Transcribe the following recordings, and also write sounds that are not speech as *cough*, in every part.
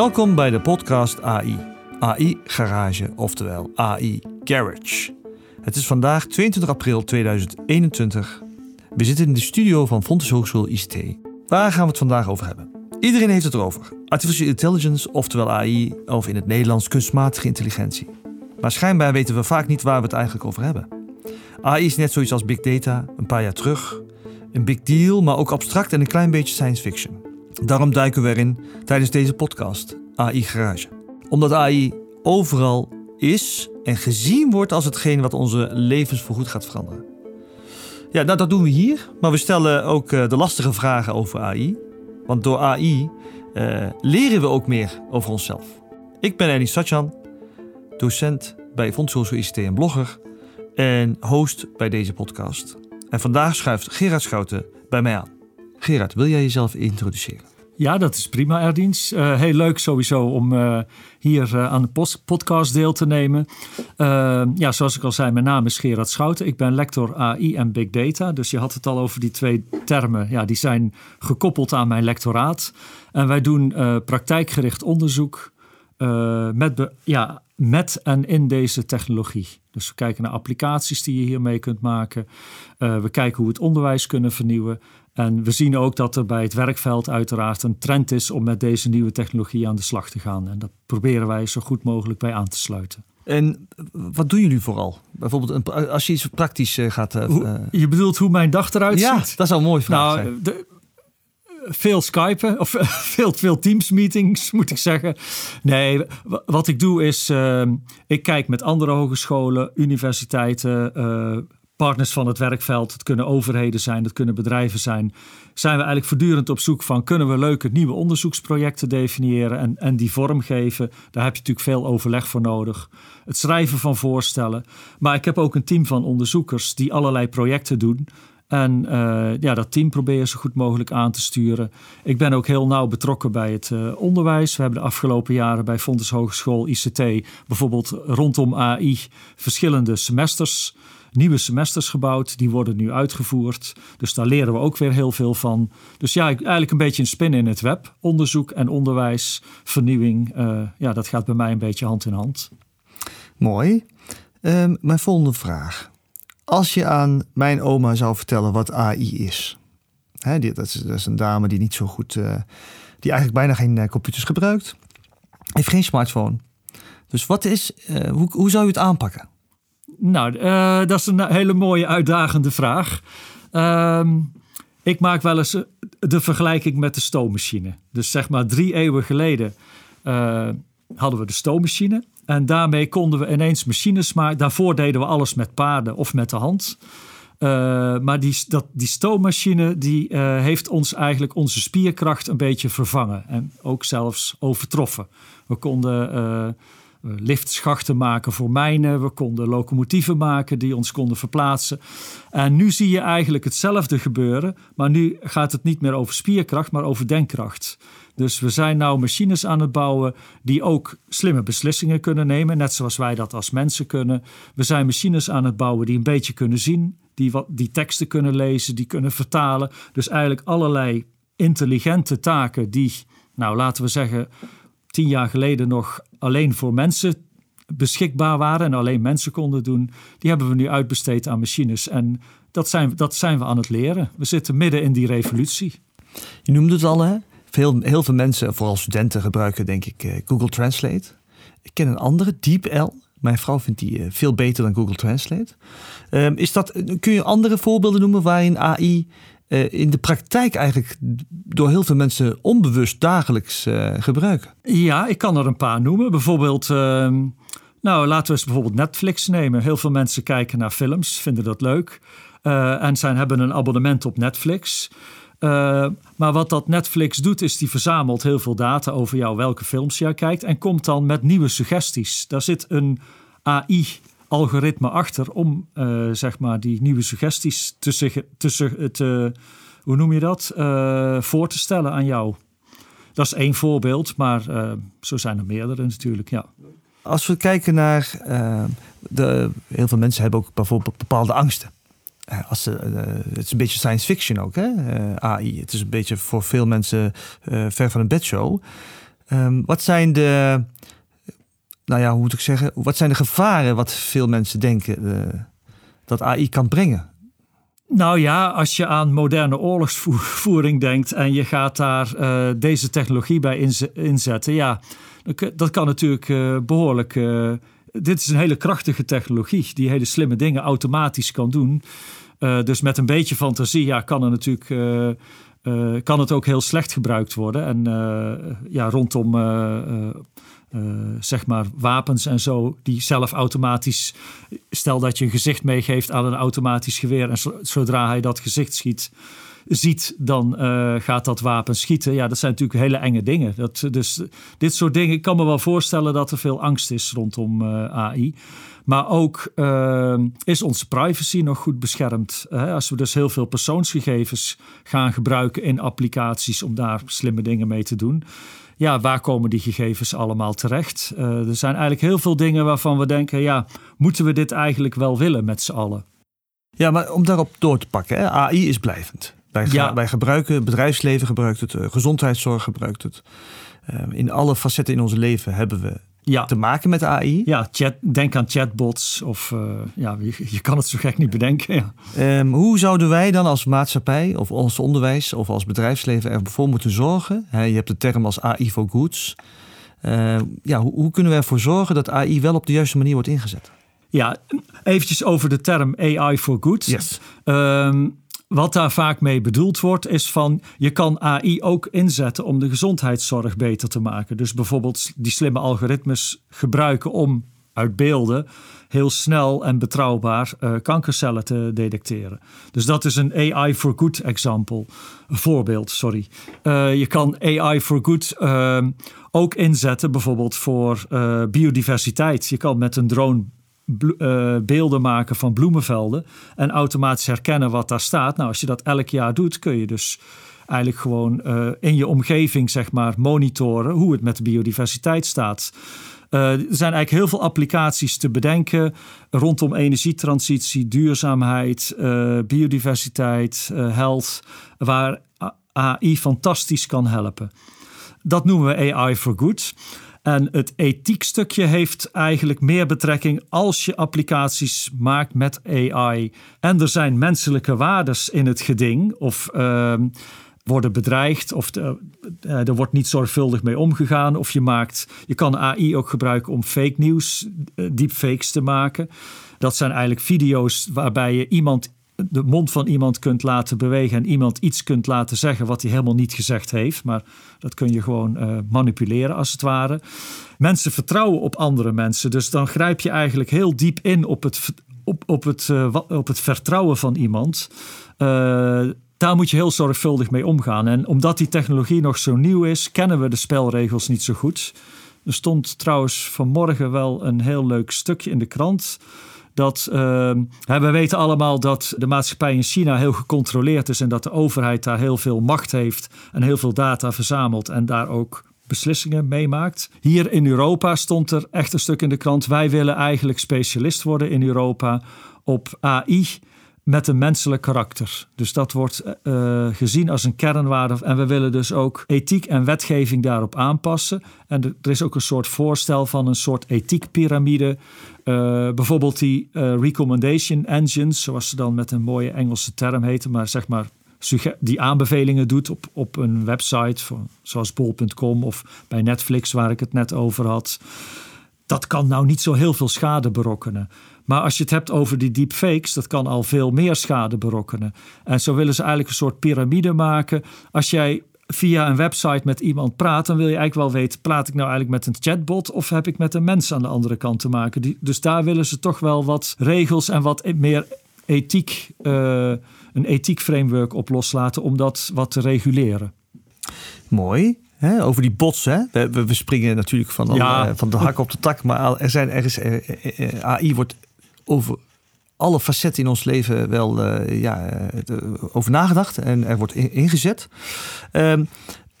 Welkom bij de podcast AI. AI Garage, oftewel AI Garage. Het is vandaag 22 april 2021. We zitten in de studio van Fontes Hogeschool ICT. Waar gaan we het vandaag over hebben? Iedereen heeft het erover. Artificial Intelligence, oftewel AI, of in het Nederlands kunstmatige intelligentie. Maar schijnbaar weten we vaak niet waar we het eigenlijk over hebben. AI is net zoiets als big data, een paar jaar terug. Een big deal, maar ook abstract en een klein beetje science fiction. Daarom duiken we erin tijdens deze podcast, AI Garage. Omdat AI overal is en gezien wordt als hetgeen wat onze levens voorgoed gaat veranderen. Ja, nou, dat doen we hier, maar we stellen ook uh, de lastige vragen over AI. Want door AI uh, leren we ook meer over onszelf. Ik ben Elie Satjan, docent bij Fonds ICT en blogger en host bij deze podcast. En vandaag schuift Gerard Schouten bij mij aan. Gerard, wil jij jezelf introduceren? Ja, dat is prima, Erdiens. Uh, heel leuk sowieso om uh, hier uh, aan de podcast deel te nemen. ja, zoals ik al zei, mijn naam is Gerard Schouten. Ik ben lector AI en Big Data. Dus je had het al over die twee termen. Ja, die zijn gekoppeld aan mijn lectoraat. En wij doen praktijkgericht onderzoek met, ja, met en in deze technologie. Dus we kijken naar applicaties die je hiermee kunt maken. we kijken hoe we het onderwijs kunnen vernieuwen. En we zien ook dat er bij het werkveld uiteraard een trend is om met deze nieuwe technologie aan de slag te gaan. En dat proberen wij zo goed mogelijk bij aan te sluiten. En wat doen jullie vooral? Bijvoorbeeld als je iets praktisch eh, gaat... Uh, je bedoelt hoe mijn dag eruit ja, ziet? dat zou mooi vraag nou, zijn. De, veel Skypen of *laughs* veel, veel Teams meetings *laughs* moet ik zeggen. Nee, wat ik doe is, uh, ik kijk met andere hogescholen, universiteiten, partners van het werkveld. Het kunnen overheden zijn, het kunnen bedrijven zijn. Zijn we eigenlijk voortdurend op zoek van kunnen we leuke nieuwe onderzoeksprojecten definiëren en, en die vormgeven. Daar heb je natuurlijk veel overleg voor nodig. Het schrijven van voorstellen. Maar ik heb ook een team van onderzoekers die allerlei projecten doen. En uh, ja, dat team probeer zo goed mogelijk aan te sturen. Ik ben ook heel nauw betrokken bij het uh, onderwijs. We hebben de afgelopen jaren bij Fontes Hogeschool ICT bijvoorbeeld rondom AI verschillende semesters nieuwe semesters gebouwd. Die worden nu uitgevoerd. Dus daar leren we ook weer heel veel van. Dus ja, eigenlijk een beetje een spin in het web. Onderzoek en onderwijs, vernieuwing. Uh, ja, dat gaat bij mij een beetje hand in hand. Mooi. Um, mijn volgende vraag. Als je aan mijn oma zou vertellen wat AI is. Hè, dat, is dat, is een dame die niet zo goed... Uh, die eigenlijk bijna geen uh, computers gebruikt. Heeft geen smartphone. Dus wat is... hoe, hoe zou je het aanpakken? Nou, uh, dat is een hele mooie, uitdagende vraag. Uh, ik maak wel eens de vergelijking met de stoommachine. Dus zeg maar drie eeuwen geleden uh, hadden we de stoommachine. En daarmee konden we ineens machines maken. Daarvoor deden we alles met paarden of met de hand. Maar die, dat, die stoommachine die, heeft ons eigenlijk onze spierkracht een beetje vervangen. En ook zelfs overtroffen. We konden liftschachten maken voor mijnen. We konden locomotieven maken die ons konden verplaatsen. En nu zie je eigenlijk hetzelfde gebeuren. Maar nu gaat het niet meer over spierkracht, maar over denkkracht. Dus we zijn nou machines aan het bouwen die ook slimme beslissingen kunnen nemen, net zoals wij dat als mensen kunnen. We zijn machines aan het bouwen die een beetje kunnen zien, die, wat, die teksten kunnen lezen, die kunnen vertalen. Dus eigenlijk allerlei intelligente taken die, nou laten we zeggen, tien jaar geleden nog alleen voor mensen beschikbaar waren en alleen mensen konden doen, die hebben we nu uitbesteed aan machines. En dat zijn, dat zijn we aan het leren. We zitten midden in die revolutie. Je noemde het al, hè? Veel, heel veel mensen, vooral studenten, gebruiken denk ik eh, Google Translate. Ik ken een andere, DeepL. Mijn vrouw vindt die eh, veel beter dan Google Translate. Um, is dat, kun je andere voorbeelden noemen waarin AI in de praktijk eigenlijk door heel veel mensen onbewust dagelijks uh, gebruiken? Ja, ik kan er een paar noemen. Bijvoorbeeld, uh, nou laten we eens bijvoorbeeld Netflix nemen. Heel veel mensen kijken naar films, vinden dat leuk. Uh, en zijn, hebben een abonnement op Netflix. maar wat dat Netflix doet, is die verzamelt heel veel data over jou, welke films jij kijkt. En komt dan met nieuwe suggesties. Daar zit een AI algoritme achter om uh, zeg maar die nieuwe suggesties tussen, tussen het, uh, hoe noem je dat, uh, voor te stellen aan jou. Dat is één voorbeeld, maar zo zijn er meerdere natuurlijk, ja. Als we kijken naar, de, heel veel mensen hebben ook bijvoorbeeld bepaalde angsten. Als ze, het is een beetje science fiction ook, hè? AI. Het is een beetje voor veel mensen ver van een bedshow. Ehm, wat zijn de, nou ja, hoe moet ik zeggen, wat zijn de gevaren wat veel mensen denken eh, dat AI kan brengen? Nou ja, als je aan moderne oorlogsvoering denkt en je gaat daar uh, deze technologie bij inzetten, ja, dat kan natuurlijk uh, behoorlijk. Dit is een hele krachtige technologie die hele slimme dingen automatisch kan doen. dus met een beetje fantasie ja, kan er natuurlijk kan het ook heel slecht gebruikt worden. En ja, rondom zeg maar wapens en zo, die zelf automatisch. Stel dat je een gezicht meegeeft aan een automatisch geweer. En zodra hij dat gezicht schiet, ziet, dan uh, gaat dat wapen schieten. Ja, dat zijn natuurlijk hele enge dingen. Dat, dus dit soort dingen, ik kan me wel voorstellen dat er veel angst is rondom uh, AI. Maar ook is onze privacy nog goed beschermd. Als we dus heel veel persoonsgegevens gaan gebruiken in applicaties om daar slimme dingen mee te doen ja, waar komen die gegevens allemaal terecht? Uh, er zijn eigenlijk heel veel dingen waarvan we denken, ja, moeten we dit eigenlijk wel willen met z'n allen? Ja, maar om daarop door te pakken, hè? AI is blijvend. Wij, ja. wij gebruiken, het bedrijfsleven gebruikt het, uh, gezondheidszorg gebruikt het. Uh, in alle facetten in ons leven hebben we ja. te maken met AI. Ja, chat, denk aan chatbots of uh, ja, je, je, kan het zo gek niet bedenken. Ja. Um, hoe zouden wij dan als maatschappij of ons onderwijs of als bedrijfsleven ervoor moeten zorgen? He, je hebt de term als AI for goods. Uh, ja, hoe, hoe, kunnen we ervoor zorgen dat AI wel op de juiste manier wordt ingezet? Ja, eventjes over de term AI for goods. Yes. Um, wat daar vaak mee bedoeld wordt, is van je kan AI ook inzetten om de gezondheidszorg beter te maken. Dus bijvoorbeeld die slimme algoritmes gebruiken om uit beelden heel snel en betrouwbaar uh, kankercellen te detecteren. Dus dat is een AI for good example. Voorbeeld, sorry. Uh, je kan AI for good uh, ook inzetten bijvoorbeeld voor uh, biodiversiteit. Je kan met een drone uh, beelden maken van bloemenvelden en automatisch herkennen wat daar staat. Nou, als je dat elk jaar doet, kun je dus eigenlijk gewoon uh, in je omgeving zeg maar monitoren hoe het met de biodiversiteit staat. Uh, er zijn eigenlijk heel veel applicaties te bedenken rondom energietransitie, duurzaamheid, biodiversiteit, health, waar AI fantastisch kan helpen. Dat noemen we AI for Good. En het ethiek stukje heeft eigenlijk meer betrekking als je applicaties maakt met AI. En er zijn menselijke waardes in het geding of uh, worden bedreigd of de, uh, er wordt niet zorgvuldig mee omgegaan. Of je maakt, je kan AI ook gebruiken om fake nieuws, uh, deepfakes te maken. Dat zijn eigenlijk video's waarbij je iemand de mond van iemand kunt laten bewegen en iemand iets kunt laten zeggen wat hij helemaal niet gezegd heeft. Maar dat kun je gewoon uh, manipuleren als het ware. Mensen vertrouwen op andere mensen. Dus dan grijp je eigenlijk heel diep in op het, op, op het, uh, op het vertrouwen van iemand. Uh, daar moet je heel zorgvuldig mee omgaan. En omdat die technologie nog zo nieuw is, kennen we de spelregels niet zo goed. Er stond trouwens vanmorgen wel een heel leuk stukje in de krant dat uh, we weten allemaal dat de maatschappij in China heel gecontroleerd is en dat de overheid daar heel veel macht heeft en heel veel data verzamelt en daar ook beslissingen meemaakt. Hier in Europa stond er echt een stuk in de krant: wij willen eigenlijk specialist worden in Europa op AI met een menselijk karakter. Dus dat wordt uh, gezien als een kernwaarde. En we willen dus ook ethiek en wetgeving daarop aanpassen. En er is ook een soort voorstel van een soort ethiekpyramide. Uh, bijvoorbeeld die recommendation engines, zoals ze dan met een mooie Engelse term heten, maar zeg maar die aanbevelingen doet op, op een website, zoals bol.com of bij Netflix, waar ik het net over had. Dat kan nou niet zo heel veel schade berokkenen. Maar als je het hebt over die deepfakes, dat kan al veel meer schade berokkenen. En zo willen ze eigenlijk een soort piramide maken. Als jij via een website met iemand praat, dan wil je eigenlijk wel weten: praat ik nou eigenlijk met een chatbot of heb ik met een mens aan de andere kant te maken? dus daar willen ze toch wel wat regels en wat meer ethiek, uh, een ethiek framework op loslaten om dat wat te reguleren. Mooi. Hè, over die bots, hè? We, we, springen natuurlijk van, ja. uh, van de hak op de tak, maar er zijn ergens, uh, AI wordt over alle facetten in ons leven wel uh, ja, uh, over nagedacht en er wordt ingezet. Uh,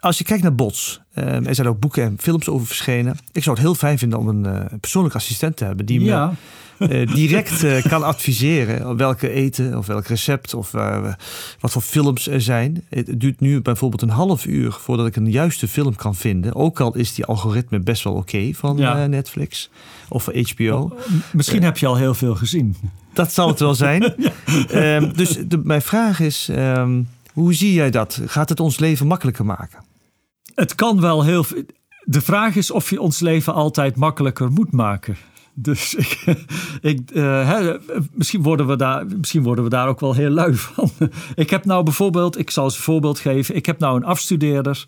als je kijkt naar bots, Ehm, er zijn ook boeken en films over verschenen. Ik zou het heel fijn vinden om een uh, persoonlijk assistent te hebben die Ja. me eh, direct eh, *laughs* kan adviseren welke eten of welk recept of eh, wat voor films er zijn. Het duurt nu bijvoorbeeld een half uur voordat ik een juiste film kan vinden. Ook al is die algoritme best wel oké van Ja. eh, Netflix of HBO. Misschien heb je al heel veel gezien. Dat zal het wel zijn. *laughs* Ehm, dus de, mijn vraag is, ehm, hoe zie jij dat? Gaat het ons leven makkelijker maken? Het kan wel heel veel. De vraag is of je ons leven altijd makkelijker moet maken. Dus *laughs* ik, ik, eh, misschien, worden we daar, misschien worden we daar ook wel heel lui van. *laughs* Ik heb nou bijvoorbeeld, ik zal eens een voorbeeld geven. Ik heb nou een afstudeerder.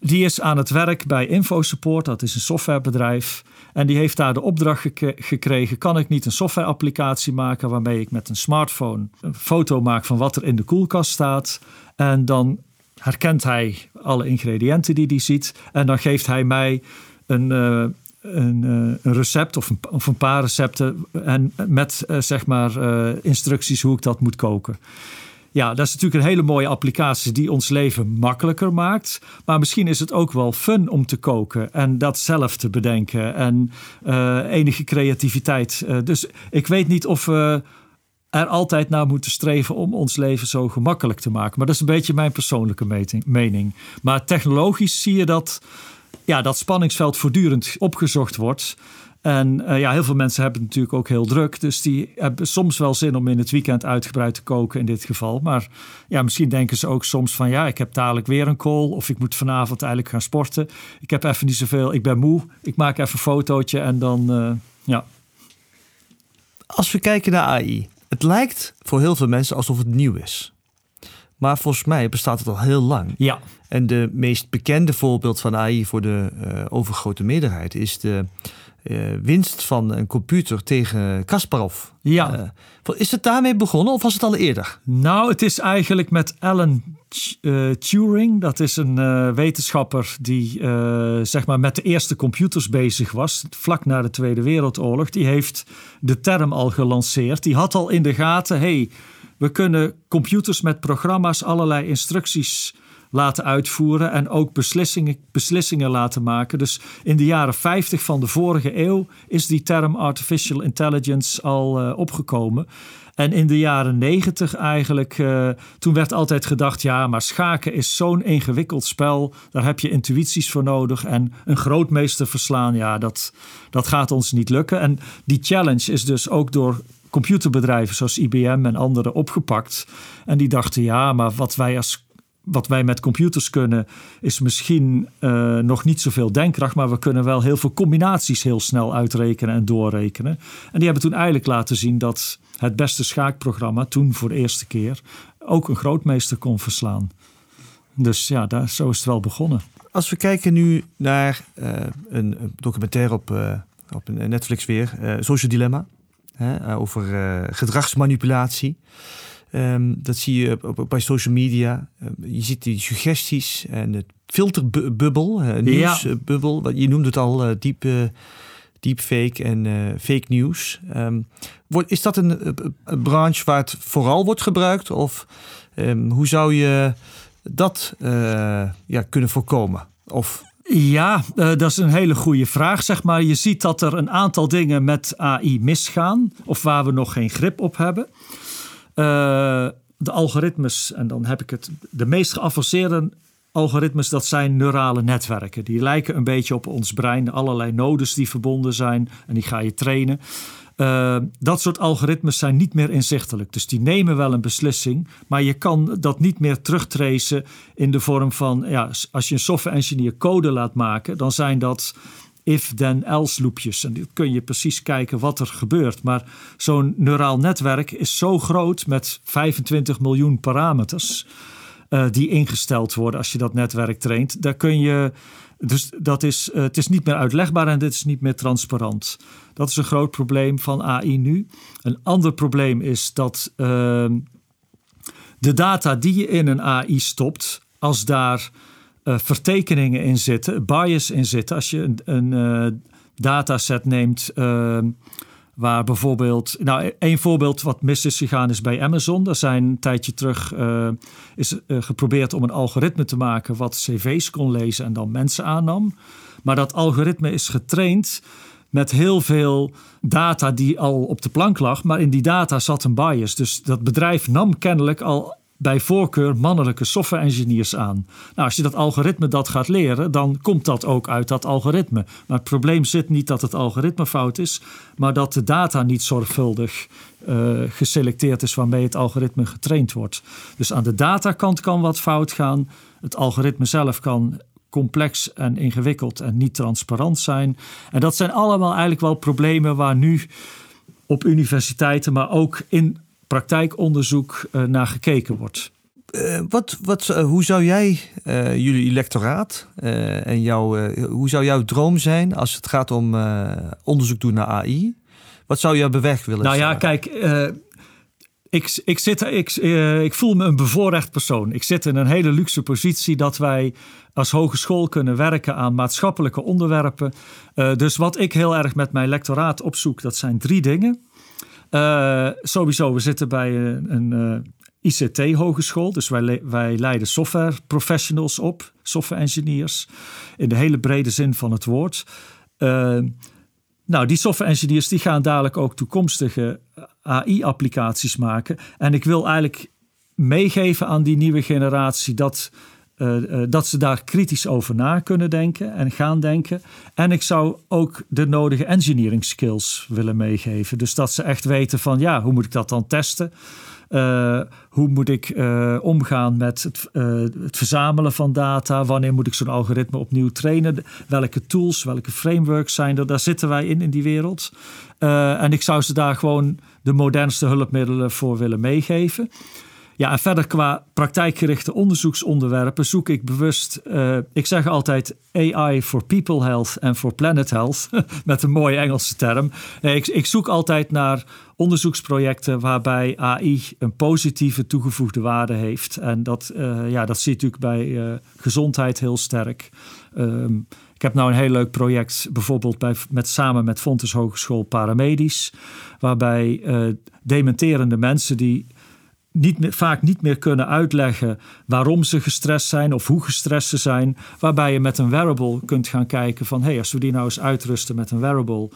Die is aan het werk bij InfoSupport. Dat is een softwarebedrijf. En die heeft daar de opdracht gek- gekregen. Kan ik niet een softwareapplicatie maken waarmee ik met een smartphone een foto maak van wat er in de koelkast staat. En dan herkent hij alle ingrediënten die hij ziet. En dan geeft hij mij een, eh, een, eh, een recept of een, of een paar recepten. En met eh, zeg maar instructies hoe ik dat moet koken. Ja, dat is natuurlijk een hele mooie applicatie die ons leven makkelijker maakt. Maar misschien is het ook wel fun om te koken en dat zelf te bedenken. En enige creativiteit. Dus ik weet niet of er altijd naar moeten streven om ons leven zo gemakkelijk te maken. Maar dat is een beetje mijn persoonlijke mening. Maar technologisch zie je dat ja, dat spanningsveld voortdurend opgezocht wordt. En eh, ja, heel veel mensen hebben het natuurlijk ook heel druk. Dus die hebben soms wel zin om in het weekend uitgebreid te koken in dit geval. Maar ja, misschien denken ze ook soms van ja, ik heb dadelijk weer een call. Of ik moet vanavond eigenlijk gaan sporten. Ik heb even niet zoveel, ik ben moe. Ik maak even een fotootje en dan eh, ja. Als we kijken naar AI, het lijkt voor heel veel mensen alsof het nieuw is. Maar volgens mij bestaat het al heel lang. Ja, En de meest bekende voorbeeld van AI voor de eh, overgrote meerderheid is de winst van een computer tegen Kasparov. ja. Eh, is het daarmee begonnen of was het al eerder? Nou, het is eigenlijk met Alan eh, Turing. Dat is een eh, wetenschapper die eh, zeg maar met de eerste computers bezig was. Vlak na de Tweede Wereldoorlog. Die heeft de term al gelanceerd. Die had al in de gaten: hey, we kunnen computers met programma's allerlei instructies laten uitvoeren en ook beslissingen, beslissingen laten maken. Dus in de jaren 50 van de vorige eeuw is die term artificial intelligence al eh, opgekomen. En in de jaren 90 eigenlijk, eh, toen werd altijd gedacht, ja, maar schaken is zo'n ingewikkeld spel. Daar heb je intuïties voor nodig. En een grootmeester verslaan, ja, dat, dat gaat ons niet lukken. En die challenge is dus ook door computerbedrijven zoals IBM en anderen opgepakt. En die dachten, ja, maar wat wij als wat wij met computers kunnen, is misschien eh, nog niet zoveel denkkracht, maar we kunnen wel heel veel combinaties heel snel uitrekenen en doorrekenen. En die hebben toen eigenlijk laten zien dat het beste schaakprogramma, toen voor de eerste keer, ook een grootmeester kon verslaan. Dus ja, daar, zo is het wel begonnen. Als we kijken nu naar eh, een, documentaire op, eh, op Netflix weer, Social Dilemma, hè, over gedragsmanipulatie. Ehm, dat zie je op, op- bij social media. Eh, je ziet die suggesties en het filterbubbel, uh, nieuwsbubbel. Wat Je noemde het al, eh, diep, deepfake en eh, fake news. Ehm, is dat een, een branche waar het vooral wordt gebruikt? Of ehm, hoe zou je dat ja, kunnen voorkomen? Of Ja, dat is een hele goede vraag. Zeg maar, je ziet dat er een aantal dingen met AI misgaan, of waar we nog geen grip op hebben. Eh, de algoritmes, en dan heb ik het, de meest geavanceerde algoritmes, dat zijn neurale netwerken. Die lijken een beetje op ons brein, allerlei nodes die verbonden zijn en die ga je trainen. Eh, dat soort algoritmes zijn niet meer inzichtelijk. Dus die nemen wel een beslissing, maar je kan dat niet meer terugtracen in de vorm van, ja, als je een software engineer code laat maken, dan zijn dat if-then-else loopjes. En dan kun je precies kijken wat er gebeurt. Maar zo'n neuraal netwerk is zo groot met 25 miljoen parameters eh, die ingesteld worden als je dat netwerk traint. Daar kun je. Dus dat is, eh, het is niet meer uitlegbaar en dit is niet meer transparant. Dat is een groot probleem van AI nu. Een ander probleem is dat ehm, de data die je in een AI stopt, als daar eh, vertekeningen in zitten, bias in zitten, als je een, eh, dataset neemt ehm, Waar bijvoorbeeld, nou, één voorbeeld wat mis is gegaan is bij Amazon. Er zijn een tijdje terug is geprobeerd om een algoritme te maken wat cv's kon lezen en dan mensen aannam. Maar dat algoritme is getraind met heel veel data die al op de plank lag. Maar in die data zat een bias. Dus dat bedrijf nam kennelijk al bij voorkeur mannelijke software engineers aan. Nou, als je dat algoritme dat gaat leren, dan komt dat ook uit dat algoritme. Maar het probleem zit niet dat het algoritme fout is, maar dat de data niet zorgvuldig uh, geselecteerd is waarmee het algoritme getraind wordt. Dus aan de datakant kan wat fout gaan. Het algoritme zelf kan complex en ingewikkeld en niet transparant zijn. En dat zijn allemaal eigenlijk wel problemen waar nu op universiteiten, maar ook in praktijkonderzoek uh, naar gekeken wordt. Uh, wat, wat, uh, hoe zou jij jullie electoraat en jouw, hoe zou jouw droom zijn als het gaat om onderzoek doen naar AI? Wat zou je beweg willen? Nou ja, kijk, ik, ik, zit, ik, ik voel me een bevoorrecht persoon. Ik zit in een hele luxe positie dat wij als hogeschool kunnen werken aan maatschappelijke onderwerpen. dus wat ik heel erg met mijn lectoraat opzoek, dat zijn drie dingen. Uh, sowieso, we zitten bij een, een eh, ICT-hogeschool. Dus wij, wij leiden software professionals op, software engineers, in de hele brede zin van het woord. Uh, nou, die software engineers die gaan dadelijk ook toekomstige AI-applicaties maken. En ik wil eigenlijk meegeven aan die nieuwe generatie dat uh, dat ze daar kritisch over na kunnen denken en gaan denken. En ik zou ook de nodige engineering skills willen meegeven. Dus dat ze echt weten van ja, hoe moet ik dat dan testen? Uh, hoe moet ik omgaan met het, het, verzamelen van data? Wanneer moet ik zo'n algoritme opnieuw trainen? Welke tools, welke frameworks zijn er? Daar zitten wij in, in die wereld. en ik zou ze daar gewoon de modernste hulpmiddelen voor willen meegeven. Ja, en verder qua praktijkgerichte onderzoeksonderwerpen zoek ik bewust, uh, ik zeg altijd AI for people health en for planet health, *laughs* met een mooie Engelse term. Nee, ik, ik zoek altijd naar onderzoeksprojecten waarbij AI een positieve toegevoegde waarde heeft. En dat, uh, ja, dat zie je natuurlijk bij gezondheid heel sterk. Um, ik heb nou een heel leuk project, bijvoorbeeld bij, met, samen met Fontes Hogeschool Paramedisch, waarbij dementerende mensen die niet meer, vaak niet meer kunnen uitleggen waarom ze gestrest zijn of hoe gestrest ze zijn. Waarbij je met een wearable kunt gaan kijken van hey, als we die nou eens uitrusten met een wearable,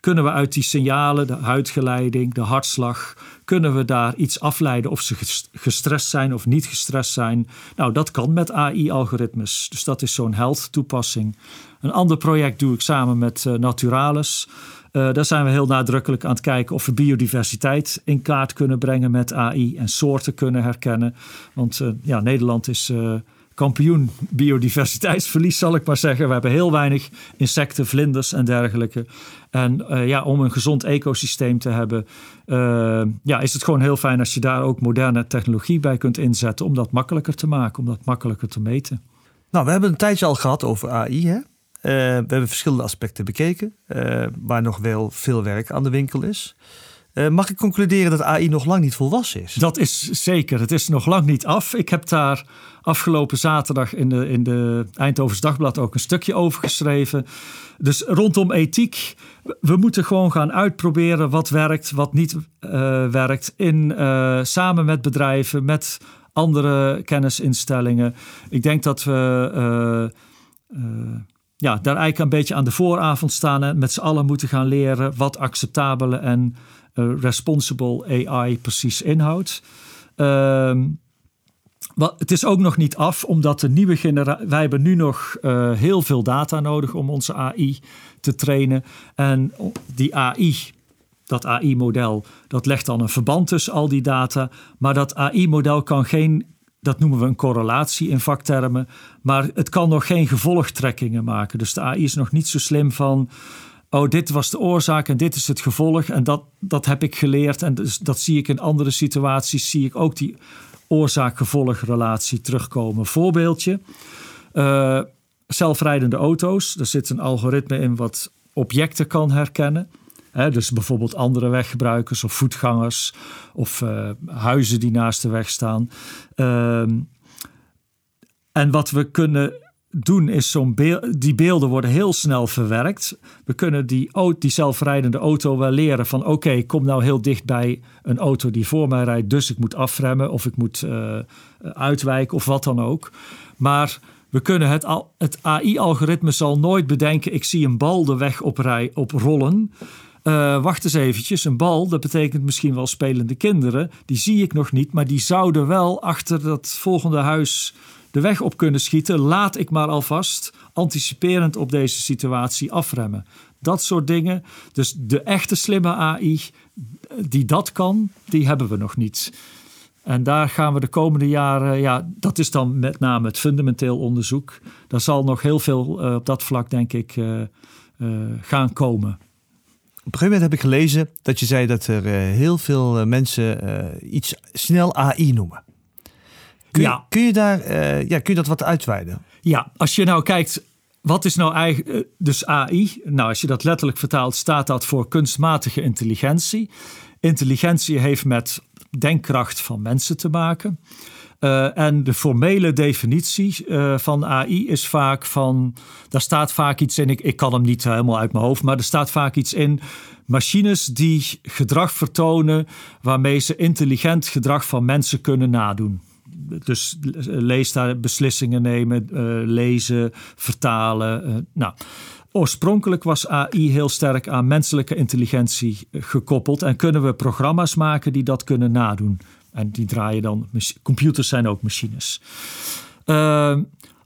kunnen we uit die signalen, de huidgeleiding, de hartslag, kunnen we daar iets afleiden of ze gestrest zijn of niet gestrest zijn. Nou, dat kan met AI-algoritmes. Dus dat is zo'n health toepassing. Een ander project doe ik samen met uh, Naturalis. Uh, daar zijn we heel nadrukkelijk aan het kijken of we biodiversiteit in kaart kunnen brengen met AI en soorten kunnen herkennen. Want uh, ja, Nederland is uh, kampioen biodiversiteitsverlies, zal ik maar zeggen. We hebben heel weinig insecten, vlinders en dergelijke. En ja, om een gezond ecosysteem te hebben, ja, is het gewoon heel fijn als je daar ook moderne technologie bij kunt inzetten om dat makkelijker te maken, om dat makkelijker te meten. Nou, we hebben een tijdje al gehad over AI. Hè? Eh, we hebben verschillende aspecten bekeken, uh, waar nog wel veel werk aan de winkel is. Uh, mag ik concluderen dat AI nog lang niet volwassen is? Dat is zeker. Het is nog lang niet af. Ik heb daar afgelopen zaterdag in de, in de Eindhovens Dagblad ook een stukje over geschreven. Dus rondom ethiek, we moeten gewoon gaan uitproberen wat werkt, wat niet werkt. In, samen met bedrijven, met andere kennisinstellingen. Ik denk dat we ja, daar eigenlijk een beetje aan de vooravond staan en met z'n allen moeten gaan leren wat acceptabele en uh, responsible AI precies inhoudt. Uh, het is ook nog niet af, omdat de nieuwe generatie. Wij hebben nu nog uh, heel veel data nodig om onze AI te trainen. En die AI, dat AI-model, dat legt dan een verband tussen al die data. Maar dat AI-model kan geen dat noemen we een correlatie in vaktermen. Maar het kan nog geen gevolgtrekkingen maken. Dus de AI is nog niet zo slim van. Oh, dit was de oorzaak en dit is het gevolg. En dat, dat heb ik geleerd. En dus, dat zie ik in andere situaties. Zie ik ook die oorzaak-gevolgrelatie terugkomen. Voorbeeldje. Uh, zelfrijdende auto's. Er zit een algoritme in wat objecten kan herkennen dus bijvoorbeeld andere weggebruikers of voetgangers of uh, huizen die naast de weg staan. Um, en wat we kunnen doen is zo'n die beelden worden heel snel verwerkt. We kunnen die, die zelfrijdende auto wel leren van oké, ik kom nou heel dicht bij een auto die voor mij rijdt, dus ik moet afremmen of ik moet uh, uitwijken of wat dan ook. Maar we kunnen het, het AI-algoritme zal nooit bedenken, ik zie een bal de weg op, rij, op rollen. Uh, wacht eens eventjes, een bal, dat betekent misschien wel spelende kinderen. Die zie ik nog niet, maar die zouden wel achter dat volgende huis de weg op kunnen schieten. Laat ik maar alvast, anticiperend op deze situatie, afremmen. Dat soort dingen. Dus de echte slimme AI die dat kan, die hebben we nog niet. En daar gaan we de komende jaren, ja, dat is dan met name het fundamenteel onderzoek. Daar zal nog heel veel uh, op dat vlak, denk ik, uh, gaan komen. Op een gegeven moment heb ik gelezen dat je zei dat er heel veel mensen iets snel AI noemen. Kun, ja. je, kun, je daar, ja, kun je dat wat uitweiden? Ja, als je nou kijkt, wat is nou eigenlijk, dus AI? Nou, als je dat letterlijk vertaalt, staat dat voor kunstmatige intelligentie. Intelligentie heeft met denkkracht van mensen te maken. Uh, en de formele definitie uh, van AI is vaak van. Daar staat vaak iets in. Ik, ik kan hem niet helemaal uit mijn hoofd, maar er staat vaak iets in. Machines die gedrag vertonen waarmee ze intelligent gedrag van mensen kunnen nadoen dus lees daar beslissingen nemen, uh, lezen, vertalen. Nou, oorspronkelijk was AI heel sterk aan menselijke intelligentie gekoppeld en kunnen we programma's maken die dat kunnen nadoen. En die draaien dan, computers zijn ook machines. Uh,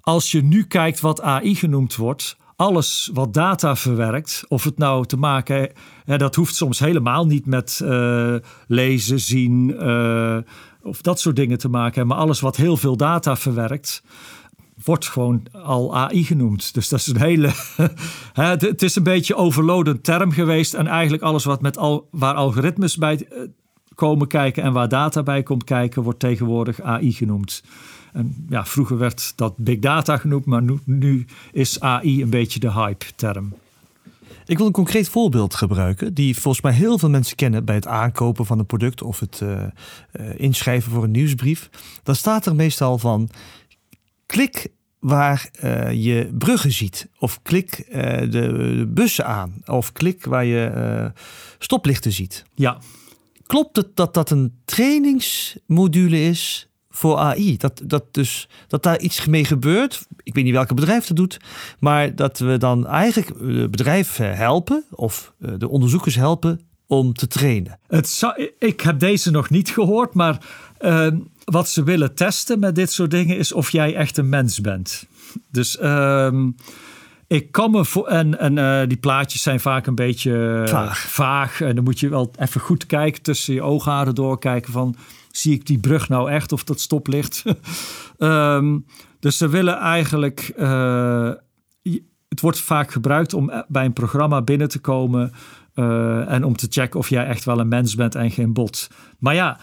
als je nu kijkt wat AI genoemd wordt, alles wat data verwerkt, of het nou te maken, hè, dat hoeft soms helemaal niet met uh, lezen, zien, uh, of dat soort dingen te maken. Maar alles wat heel veel data verwerkt, wordt gewoon al AI genoemd. Dus dat is een hele. *laughs* het is een beetje overlodend term geweest. En eigenlijk alles wat met al, waar algoritmes bij eh, komen kijken en waar data bij komt kijken, wordt tegenwoordig AI genoemd. En ja, vroeger werd dat big data genoemd, maar nu, nu is AI een beetje de hype-term. Ik wil een concreet voorbeeld gebruiken, die volgens mij heel veel mensen kennen bij het aankopen van een product of het uh, uh, inschrijven voor een nieuwsbrief. Dan staat er meestal van: klik waar uh, je bruggen ziet, of klik de, de, bussen aan, of klik waar je stoplichten ziet. Ja. Klopt het dat dat een trainingsmodule is voor AI. Dat, dat, dus, dat daar iets mee gebeurt. Ik weet niet welke bedrijf dat doet. Maar dat we dan eigenlijk het bedrijf helpen of eh, de onderzoekers helpen om te trainen. Het ik heb deze nog niet gehoord, maar uh, wat ze willen testen met dit soort dingen is of jij echt een mens bent. Dus uh, ik kan me voor. En, en uh, die plaatjes zijn vaak een beetje vaag. vaag. En dan moet je wel even goed kijken tussen je oogharen doorkijken van zie ik die brug nou echt of dat stoplicht? um, *laughs* dus ze willen eigenlijk. Uh, het wordt vaak gebruikt om bij een programma binnen te komen. Uh, en om te checken of jij echt wel een mens bent en geen bot. Maar ja,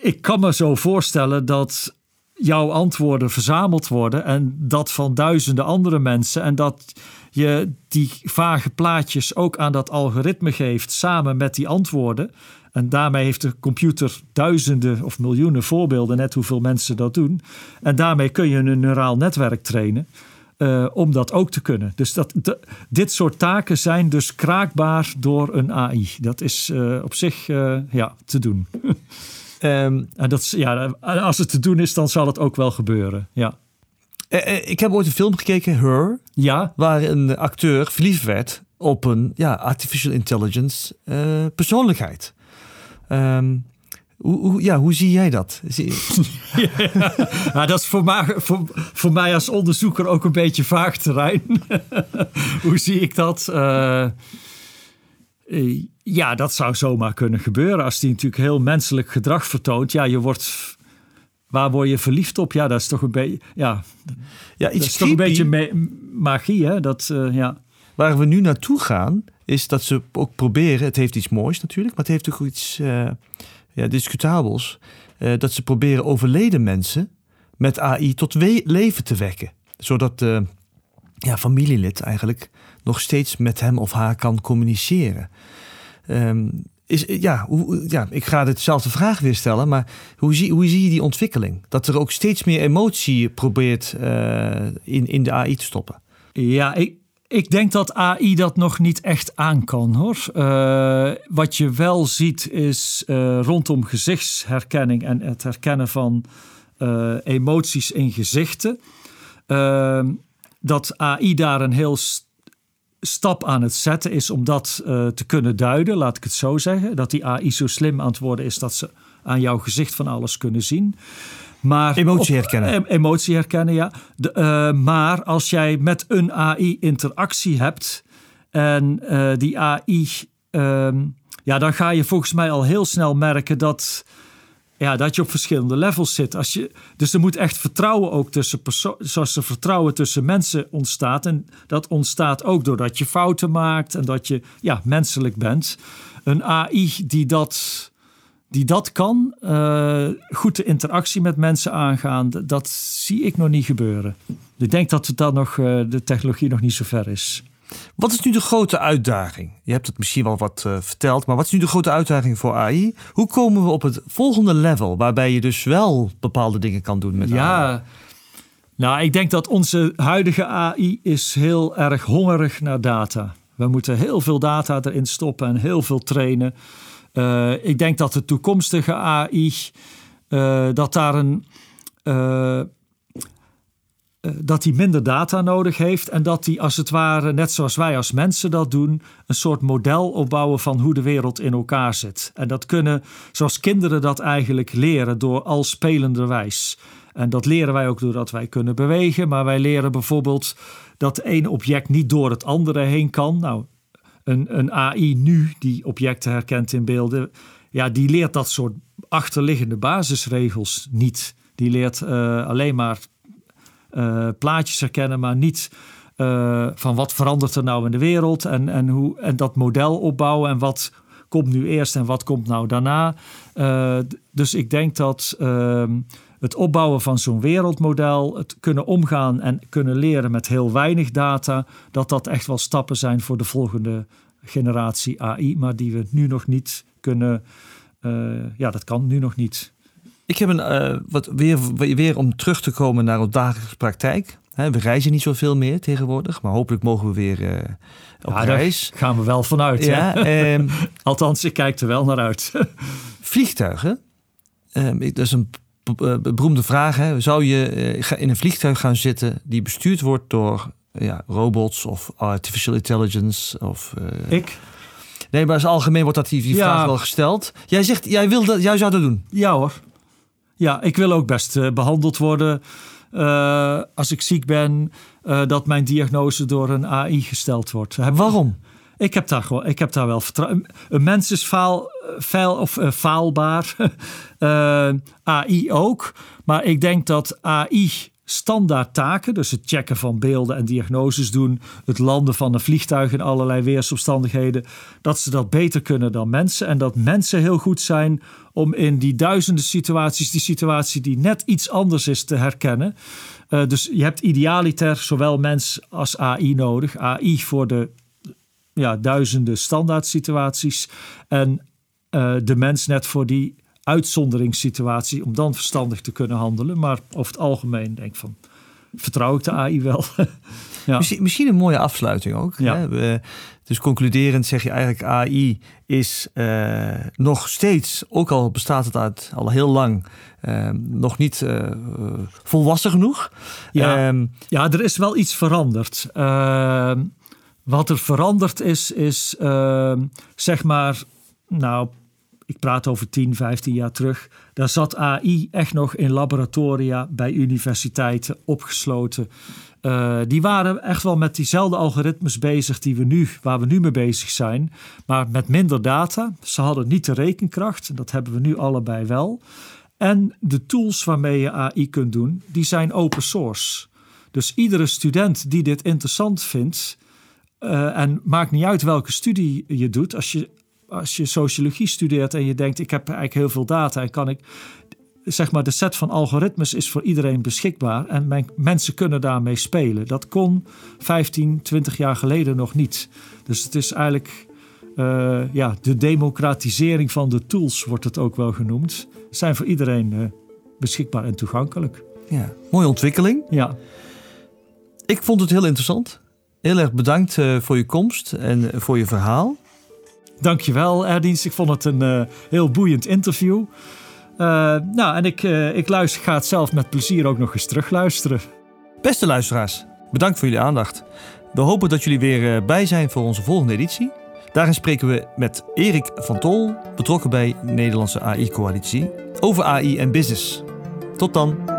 ik kan me zo voorstellen dat jouw antwoorden verzameld worden en dat van duizenden andere mensen en dat je die vage plaatjes ook aan dat algoritme geeft samen met die antwoorden. En daarmee heeft de computer duizenden of miljoenen voorbeelden, net hoeveel mensen dat doen. En daarmee kun je een neuraal netwerk trainen. Uh, om dat ook te kunnen. Dus dat, dit soort taken zijn dus kraakbaar door een AI. Dat is uh, op zich uh, ja, te doen. *laughs* um, en dat, ja, als het te doen is, dan zal het ook wel gebeuren. Ja. ik heb ooit een film gekeken, Her. Ja. Waar een acteur verliefd werd op een ja, artificial intelligence persoonlijkheid. Um, hoe, hoe, ja, hoe zie jij dat? Zie *laughs* *laughs* ja, dat is voor mij, voor, voor, mij als onderzoeker ook een beetje vaag terrein. *laughs* hoe zie ik dat? Uh, ja, dat zou zomaar kunnen gebeuren. Als die natuurlijk heel menselijk gedrag vertoont. Ja, je wordt. Waar word je verliefd op? Ja, dat is toch een beetje. Ja, ja iets dat is toch een beetje magie, hè? Dat, uh, ja. Waar we nu naartoe gaan, is dat ze ook proberen, het heeft iets moois natuurlijk, maar het heeft ook iets uh, ja, discutabels, dat ze proberen overleden mensen met AI tot leven te wekken. Zodat ja, familielid eigenlijk nog steeds met hem of haar kan communiceren. Um, is, ja, hoe, ja, ik ga hetzelfde vraag weer stellen, maar hoe zie, hoe zie je die ontwikkeling? Dat er ook steeds meer emotie probeert uh, in, in de AI te stoppen. Ja, ik, ik denk dat AI dat nog niet echt aan kan hoor. Uh, wat je wel ziet is rondom gezichtsherkenning en het herkennen van emoties in gezichten. Ehm, dat AI daar een heel st stap aan het zetten is om dat te kunnen duiden, laat ik het zo zeggen. Dat die AI zo slim aan het worden is dat ze aan jouw gezicht van alles kunnen zien. Maar emotie herkennen. emotie herkennen, ja. De, uh, maar als jij met een AI interactie hebt en uh, die AI, uh, ja, dan ga je volgens mij al heel snel merken dat, ja, dat je op verschillende levels zit. Als je, dus er moet echt vertrouwen ook tussen zoals er vertrouwen tussen mensen ontstaat. En dat ontstaat ook doordat je fouten maakt en dat je ja, menselijk bent. Een AI die dat die dat kan, uh, goed de interactie met mensen aangaan, dat zie ik nog niet gebeuren. Ik denk dat het dan nog, uh, de technologie nog niet zo ver is. Wat is nu de grote uitdaging? Je hebt het misschien wel wat uh, verteld, maar wat is nu de grote uitdaging voor AI? Hoe komen we op het volgende level, waarbij je dus wel bepaalde dingen kan doen met ja, AI? Nou, ik denk dat onze huidige AI is heel erg hongerig naar data. We moeten heel veel data erin stoppen en heel veel trainen. Uh, ik denk dat de toekomstige AI, uh, dat daar een. Dat die minder data nodig heeft en dat die als het ware, net zoals wij als mensen dat doen, een soort model opbouwen van hoe de wereld in elkaar zit. En dat kunnen, zoals kinderen dat eigenlijk leren, door al spelenderwijs. En dat leren wij ook doordat wij kunnen bewegen, maar wij leren bijvoorbeeld dat één object niet door het andere heen kan. Nou, een, een AI nu die objecten herkent in beelden, ja, die leert dat soort achterliggende basisregels niet. Die leert uh, alleen maar uh, plaatjes herkennen, maar niet uh, van wat verandert er nou in de wereld en, en, hoe, en dat model opbouwen en wat komt nu eerst en wat komt nou daarna. dus ik denk dat ehm, het opbouwen van zo'n wereldmodel, het kunnen omgaan en kunnen leren met heel weinig data, dat dat echt wel stappen zijn voor de volgende generatie AI, maar die we nu nog niet kunnen. Ja, dat kan nu nog niet. Ik heb een uh, wat weer, weer om terug te komen naar onze dagelijkse praktijk. we reizen niet zoveel meer tegenwoordig, maar hopelijk mogen we weer uh, op ja, reis. Daar gaan we wel vanuit. Ja, ehm, *laughs* Althans, ik kijk er wel naar uit. *laughs* vliegtuigen. Ehm, dat is een eh, beroemde vraag. Hè? Zou je eh, in een vliegtuig gaan zitten die bestuurd wordt door ja, robots of artificial intelligence? Of, uh... Ik? Nee, maar als algemeen wordt dat die, die vraag wel gesteld. Jij zegt, jij, wil dat, jij zou dat doen? Ja hoor. Ja, ik wil ook best uh, behandeld worden uh, als ik ziek ben. dat mijn diagnose door een AI gesteld wordt. Waarom? Ik heb daar, gewoon, ik heb daar wel vertrouwen. Een mens is faal, faal of uh, faalbaar. *laughs* eh, AI ook. Maar ik denk dat AI standaard taken, dus het checken van beelden en diagnoses doen, het landen van een vliegtuig in allerlei weersomstandigheden, dat ze dat beter kunnen dan mensen. En dat mensen heel goed zijn om in die duizenden situaties, die situatie die net iets anders is, te herkennen. Uh, dus je hebt idealiter zowel mens als AI nodig. AI voor de ja, duizenden standaard situaties. En uh, de mens net voor die uitzonderingssituatie om dan verstandig te kunnen handelen. Maar over het algemeen denk ik van vertrouw ik de AI wel. *laughs* ja. misschien, misschien, een mooie afsluiting ook. Ja. Hè? dus concluderend zeg je eigenlijk AI is uh, nog steeds, ook al bestaat het uit al heel lang, uh, nog niet uh, volwassen genoeg. Ja, um, ja, er is wel iets veranderd. Ehm, wat er veranderd is, is uh, zeg maar, nou, ik praat over 10, 15 jaar terug. Daar zat AI echt nog in laboratoria bij universiteiten opgesloten. Uh, die waren echt wel met diezelfde algoritmes bezig die we nu, waar we nu mee bezig zijn, maar met minder data. Ze hadden niet de rekenkracht, dat hebben we nu allebei wel. En de tools waarmee je AI kunt doen, die zijn open source. Dus iedere student die dit interessant vindt, uh, en maakt niet uit welke studie je doet. Als je, als je sociologie studeert en je denkt: ik heb eigenlijk heel veel data en kan ik. Zeg maar, de set van algoritmes is voor iedereen beschikbaar en mensen kunnen daarmee spelen. Dat kon 15, 20 jaar geleden nog niet. Dus het is eigenlijk eh, ja, de democratisering van de tools wordt het ook wel genoemd. Zijn voor iedereen eh, beschikbaar en toegankelijk. Ja, mooie ontwikkeling. Ja, Ik vond het heel interessant. Heel erg bedankt eh, voor je komst en voor je verhaal. Dankjewel Erddienst. Ik vond het een eh, heel boeiend interview. Eh, nou, en ik, eh, ik luister, ga het zelf met plezier ook nog eens terugluisteren. Beste luisteraars, bedankt voor jullie aandacht. We hopen dat jullie weer bij zijn voor onze volgende editie. Daarin spreken we met Erik van Tol, betrokken bij de Nederlandse AI-coalitie, over AI en business. Tot dan!